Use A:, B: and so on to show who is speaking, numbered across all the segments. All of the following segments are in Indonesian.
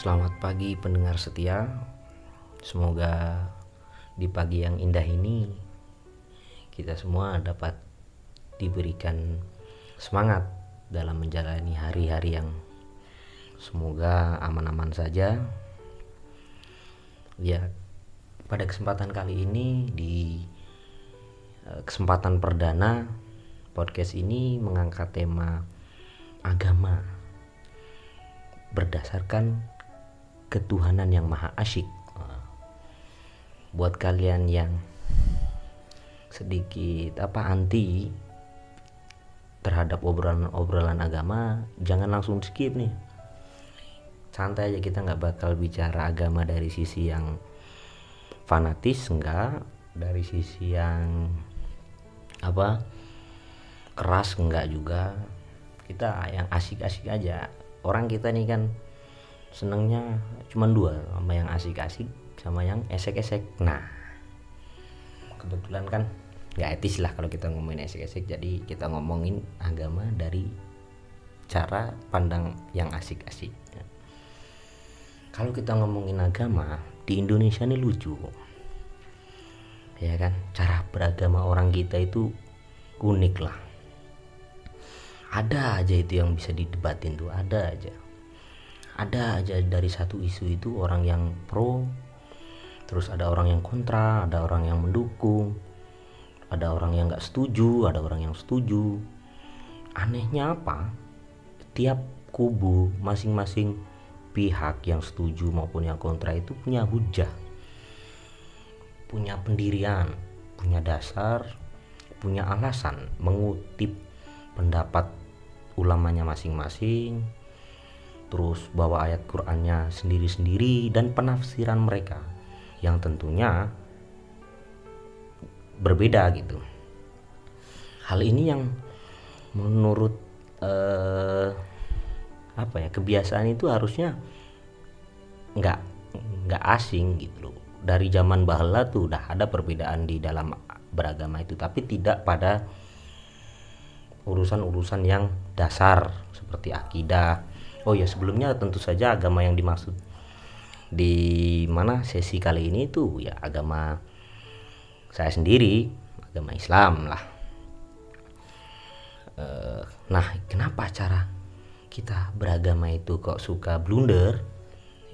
A: Selamat pagi pendengar setia. Semoga di pagi yang indah ini kita semua dapat diberikan semangat dalam menjalani hari-hari yang semoga aman-aman saja. Ya, pada kesempatan kali ini di eh, kesempatan perdana podcast ini mengangkat tema agama berdasarkan ketuhanan yang maha asyik. Buat kalian yang sedikit apa anti terhadap obrolan-obrolan agama, jangan langsung skip nih. Santai aja kita nggak bakal bicara agama dari sisi yang fanatis enggak, dari sisi yang apa keras enggak juga. Kita yang asik-asik aja. Orang kita nih kan senengnya cuma dua sama yang asik-asik sama yang esek-esek. Nah kebetulan kan nggak etis lah kalau kita ngomongin esek-esek. Jadi kita ngomongin agama dari cara pandang yang asik-asik. Kalau kita ngomongin agama di Indonesia ini lucu. Ya kan? Cara beragama orang kita itu unik lah. Ada aja itu yang bisa didebatin tuh ada aja ada aja dari satu isu itu orang yang pro terus ada orang yang kontra ada orang yang mendukung ada orang yang nggak setuju ada orang yang setuju. Anehnya apa? Tiap kubu masing-masing pihak yang setuju maupun yang kontra itu punya hujah punya pendirian punya dasar punya alasan mengutip pendapat ulamanya masing-masing terus bawa ayat Qur'annya sendiri-sendiri dan penafsiran mereka yang tentunya berbeda gitu. Hal ini yang menurut eh, apa ya kebiasaan itu harusnya nggak nggak asing gitu loh. Dari zaman bahla tuh udah ada perbedaan di dalam beragama itu, tapi tidak pada urusan-urusan yang dasar seperti akidah, Oh ya sebelumnya tentu saja agama yang dimaksud di mana sesi kali ini itu ya agama saya sendiri agama Islam lah. E, nah kenapa cara kita beragama itu kok suka blunder?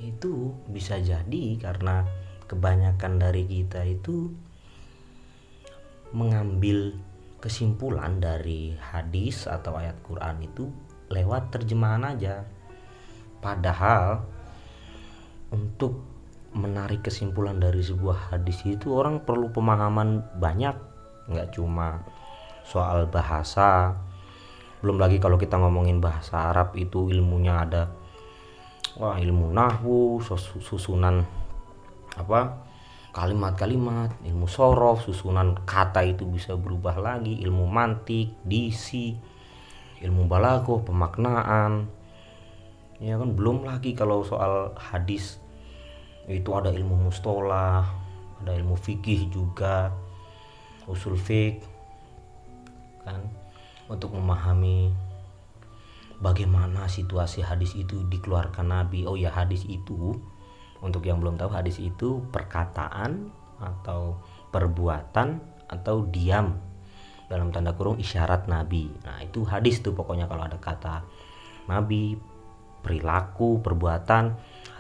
A: Itu bisa jadi karena kebanyakan dari kita itu mengambil kesimpulan dari hadis atau ayat Quran itu lewat terjemahan aja Padahal untuk menarik kesimpulan dari sebuah hadis itu orang perlu pemahaman banyak, nggak cuma soal bahasa. Belum lagi kalau kita ngomongin bahasa Arab itu ilmunya ada wah ilmu nahwu, susunan apa kalimat-kalimat, ilmu sorof, susunan kata itu bisa berubah lagi, ilmu mantik, disi, ilmu balaghah, pemaknaan, ya kan belum lagi kalau soal hadis. Itu ada ilmu mustolah ada ilmu fikih juga usul fik kan? Untuk memahami bagaimana situasi hadis itu dikeluarkan Nabi. Oh ya hadis itu untuk yang belum tahu hadis itu perkataan atau perbuatan atau diam. Dalam tanda kurung isyarat Nabi. Nah itu hadis tuh pokoknya kalau ada kata Nabi perilaku, perbuatan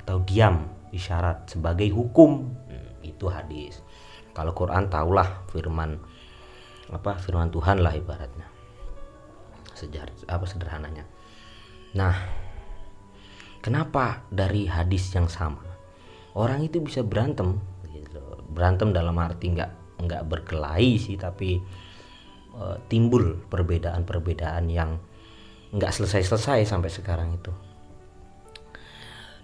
A: atau diam isyarat sebagai hukum hmm, itu hadis. Kalau Quran tahulah firman apa firman Tuhan lah ibaratnya. Sejarah apa sederhananya. Nah, kenapa dari hadis yang sama orang itu bisa berantem gitu. Berantem dalam arti nggak nggak berkelahi sih tapi e, timbul perbedaan-perbedaan yang nggak selesai-selesai sampai sekarang itu.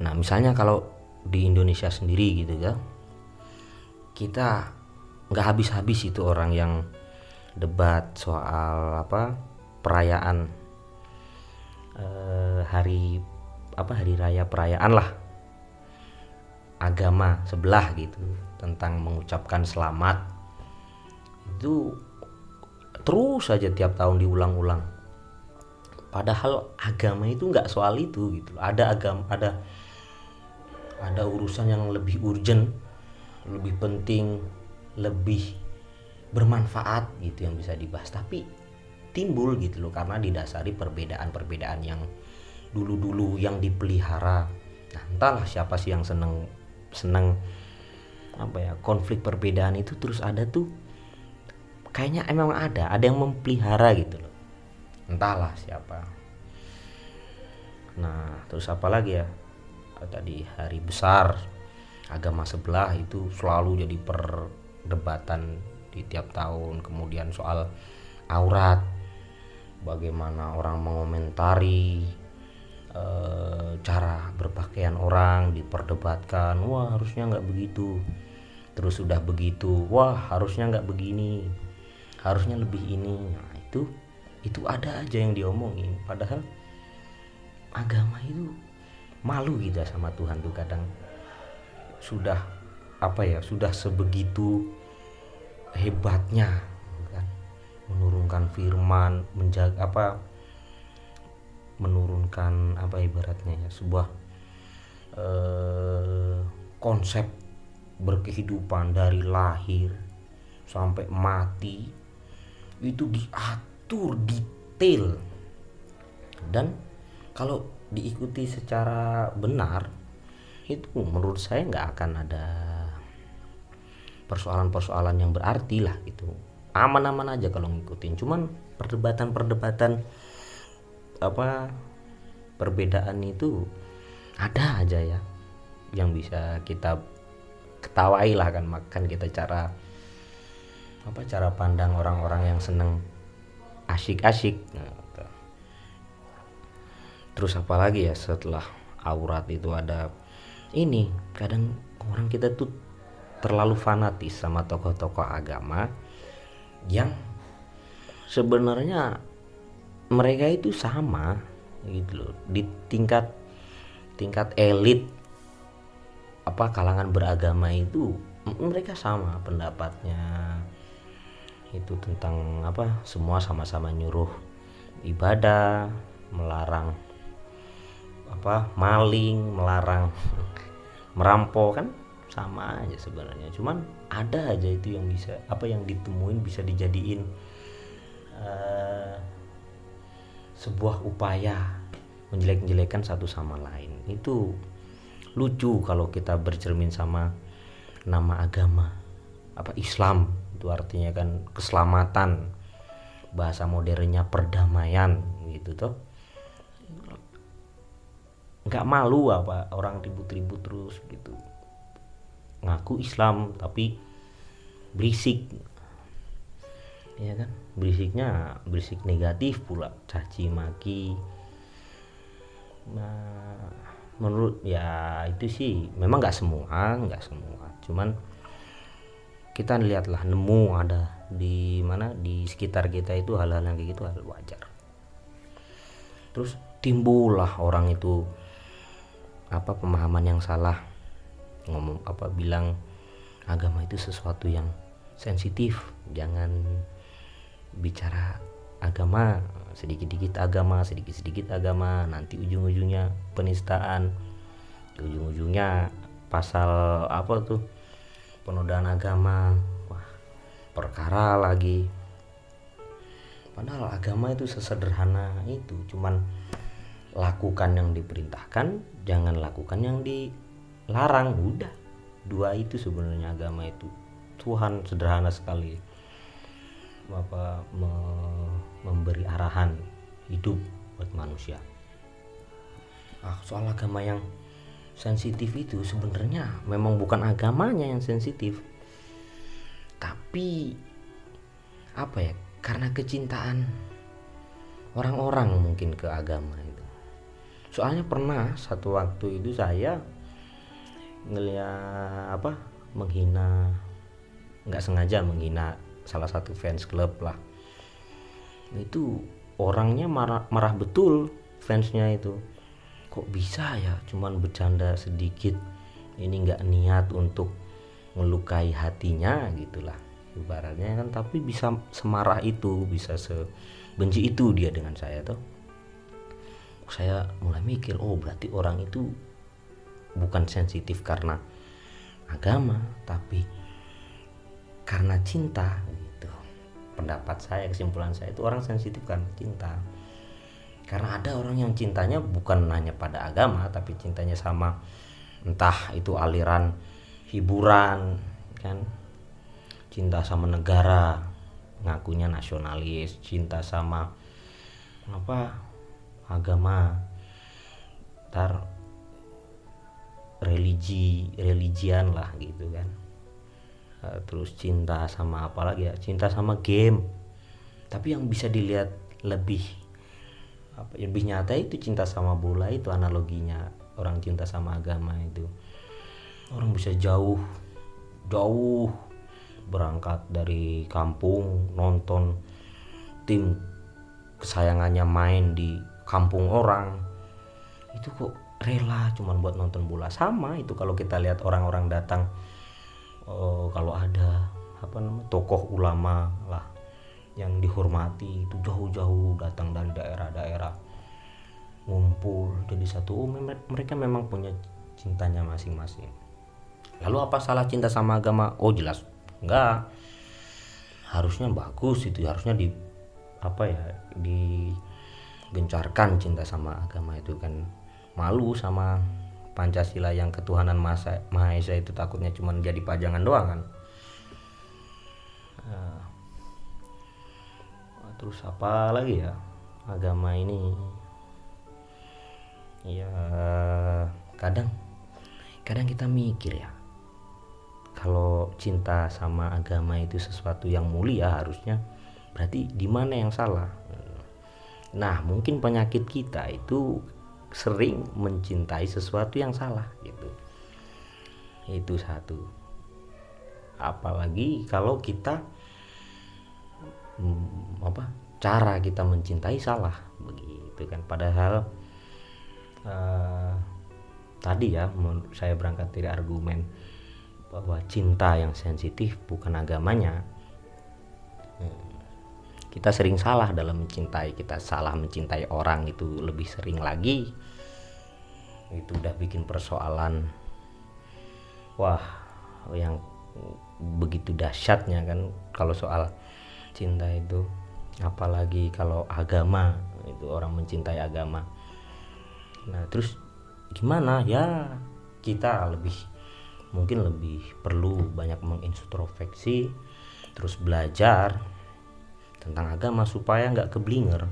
A: Nah misalnya kalau di Indonesia sendiri gitu ya kita nggak habis-habis itu orang yang debat soal apa perayaan eh, hari apa hari raya perayaan lah. Agama sebelah gitu tentang mengucapkan selamat. Itu terus saja tiap tahun diulang-ulang. Padahal agama itu nggak soal itu gitu. Ada agama ada ada urusan yang lebih urgent lebih penting lebih bermanfaat gitu yang bisa dibahas. Tapi timbul gitu loh karena didasari perbedaan-perbedaan yang dulu-dulu yang dipelihara. Nah entahlah siapa sih yang seneng seneng apa ya konflik perbedaan itu terus ada tuh kayaknya emang ada ada yang memelihara gitu loh. Entahlah siapa. Nah terus apa lagi ya tadi hari besar agama sebelah itu selalu jadi perdebatan di tiap tahun. Kemudian soal aurat bagaimana orang mengomentari e, cara berpakaian orang diperdebatkan. Wah harusnya nggak begitu. Terus sudah begitu. Wah harusnya nggak begini. Harusnya lebih ini. Nah itu itu ada aja yang diomongin. Padahal agama itu malu kita sama Tuhan tuh kadang sudah apa ya sudah sebegitu hebatnya kan? Menurunkan firman menjaga apa menurunkan apa ibaratnya ya sebuah eh, konsep berkehidupan dari lahir sampai mati itu diatur detail. Dan kalau diikuti secara benar itu menurut saya nggak akan ada persoalan-persoalan yang berarti lah gitu. Aman-aman aja kalau ngikutin. Cuman perdebatan-perdebatan apa perbedaan itu ada aja ya yang bisa kita ketawai lah kan. Makan kita cara apa cara pandang orang-orang yang seneng asyik-asyik. nah. Terus apa lagi ya setelah aurat itu ada ini kadang orang kita tuh terlalu fanatis sama tokoh-tokoh agama yang sebenarnya mereka itu sama gitu loh. Di tingkat tingkat elit apa kalangan beragama itu mereka sama pendapatnya. Itu tentang apa semua sama-sama nyuruh ibadah melarang apa maling melarang merampok kan sama aja sebenarnya. Cuman ada aja itu yang bisa apa yang ditemuin bisa dijadiin uh, sebuah upaya menjelek-jelekan satu sama lain. Itu lucu kalau kita bercermin sama nama agama. Apa Islam itu artinya kan keselamatan bahasa modernnya perdamaian gitu toh nggak malu apa orang ribut-ribut terus gitu. Ngaku Islam tapi berisik. Ya kan? Berisiknya berisik negatif pula. Caci maki. Nah menurut ya itu sih memang nggak semua nggak semua. Cuman kita lihatlah nemu ada di mana di sekitar kita itu hal-hal yang kayak gitu hal wajar. Terus timbullah orang itu apa pemahaman yang salah ngomong apa bilang agama itu sesuatu yang sensitif. Jangan bicara agama sedikit-sedikit agama sedikit-sedikit agama nanti ujung-ujungnya penistaan ujung-ujungnya pasal apa tuh penodaan agama. Wah perkara lagi. Padahal agama itu sesederhana itu cuman lakukan yang diperintahkan jangan lakukan yang di larang udah dua itu sebenarnya agama itu. Tuhan sederhana sekali. Apa me, memberi arahan hidup buat manusia. Ah, soal agama yang sensitif itu sebenarnya memang bukan agamanya yang sensitif. Tapi apa ya karena kecintaan orang-orang mungkin ke agama soalnya pernah satu waktu itu saya ngeliat apa menghina nggak sengaja menghina salah satu fans klub lah. Itu orangnya marah marah betul fansnya itu. Kok bisa ya? Cuman bercanda sedikit. Ini nggak niat untuk melukai hatinya gitulah. Ibaratnya kan tapi bisa semarah itu bisa sebenci itu dia dengan saya tuh saya mulai mikir oh berarti orang itu bukan sensitif karena agama tapi karena cinta gitu. Pendapat saya kesimpulan saya itu orang sensitif karena cinta. Karena ada orang yang cintanya bukan hanya pada agama tapi cintanya sama entah itu aliran hiburan kan? Cinta sama negara ngakunya nasionalis cinta sama apa agama ntar religi religian lah gitu kan. Eh, terus cinta sama apa lagi ya? Cinta sama game. Tapi yang bisa dilihat lebih apa lebih nyata itu cinta sama bola itu analoginya orang cinta sama agama itu. Orang bisa jauh jauh berangkat dari kampung nonton tim kesayangannya main di kampung orang. Itu kok rela cuman buat nonton bola. Sama itu kalau kita lihat orang-orang datang oh, kalau ada apa namanya tokoh ulama lah yang dihormati itu jauh-jauh datang dari daerah-daerah ngumpul jadi satu oh, mereka memang punya cintanya masing-masing. Lalu apa salah cinta sama agama? Oh jelas. Enggak. Harusnya bagus itu harusnya di apa ya digencarkan cinta sama agama itu kan malu sama Pancasila yang ketuhanan Maha Esa itu takutnya cuma jadi pajangan doang kan. Uh, terus apa lagi ya? Agama ini. Ya kadang kadang kita mikir ya kalau cinta sama agama itu sesuatu yang mulia harusnya berarti di mana yang salah nah mungkin penyakit kita itu sering mencintai sesuatu yang salah gitu. Itu satu. Apalagi kalau kita hmm, apa cara kita mencintai salah begitu kan. Padahal uh, tadi ya saya berangkat dari argumen bahwa cinta yang sensitif bukan agamanya. Hmm, kita sering salah dalam mencintai kita salah mencintai orang itu lebih sering lagi. Itu udah bikin persoalan wah yang begitu dahsyatnya kan kalau soal cinta itu. Apalagi kalau agama itu orang mencintai agama. Nah terus gimana? Ya kita lebih mungkin lebih perlu banyak mengintrospeksi terus belajar tentang agama supaya nggak keblinger.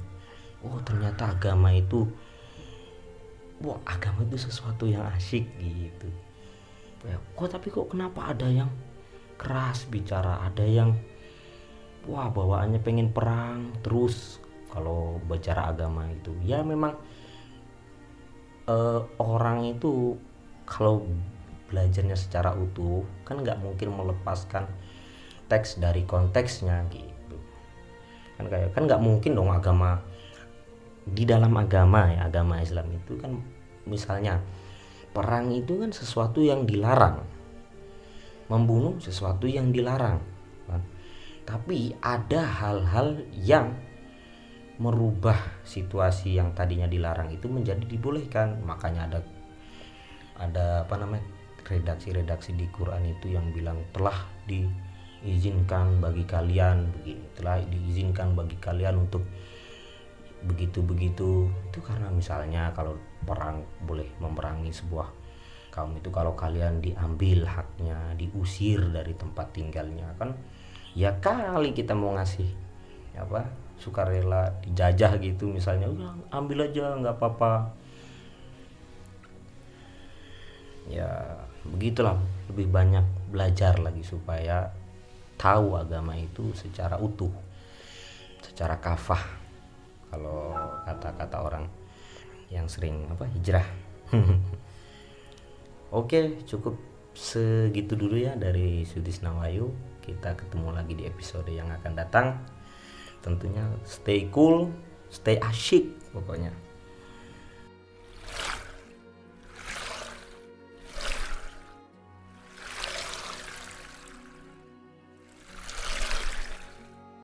A: Oh ternyata agama itu wah agama itu sesuatu yang asyik gitu. Ya kok tapi kok kenapa ada yang keras bicara? Ada yang wah bawaannya pengen perang terus kalau bicara agama itu. Ya memang uh, orang itu kalau belajarnya secara utuh kan nggak mungkin melepaskan teks dari konteksnya gitu kan kayak kan nggak mungkin dong agama di dalam agama ya agama Islam itu kan misalnya perang itu kan sesuatu yang dilarang. Membunuh sesuatu yang dilarang. Tapi ada hal-hal yang merubah situasi yang tadinya dilarang itu menjadi dibolehkan. Makanya ada ada apa namanya redaksi-redaksi di Quran itu yang bilang telah diizinkan bagi kalian begini telah diizinkan bagi kalian untuk begitu-begitu. Itu karena misalnya kalau perang boleh memerangi sebuah kaum itu kalau kalian diambil haknya diusir dari tempat tinggalnya kan ya kali kita mau ngasih apa sukarela dijajah gitu misalnya ambil aja nggak apa-apa. Ya begitulah lebih banyak belajar lagi supaya tahu agama itu secara utuh secara kafah. Kalau kata-kata orang yang sering apa hijrah. Oke cukup segitu dulu ya dari Sudis Nawayu. Kita ketemu lagi di episode yang akan datang. Tentunya stay cool stay asyik pokoknya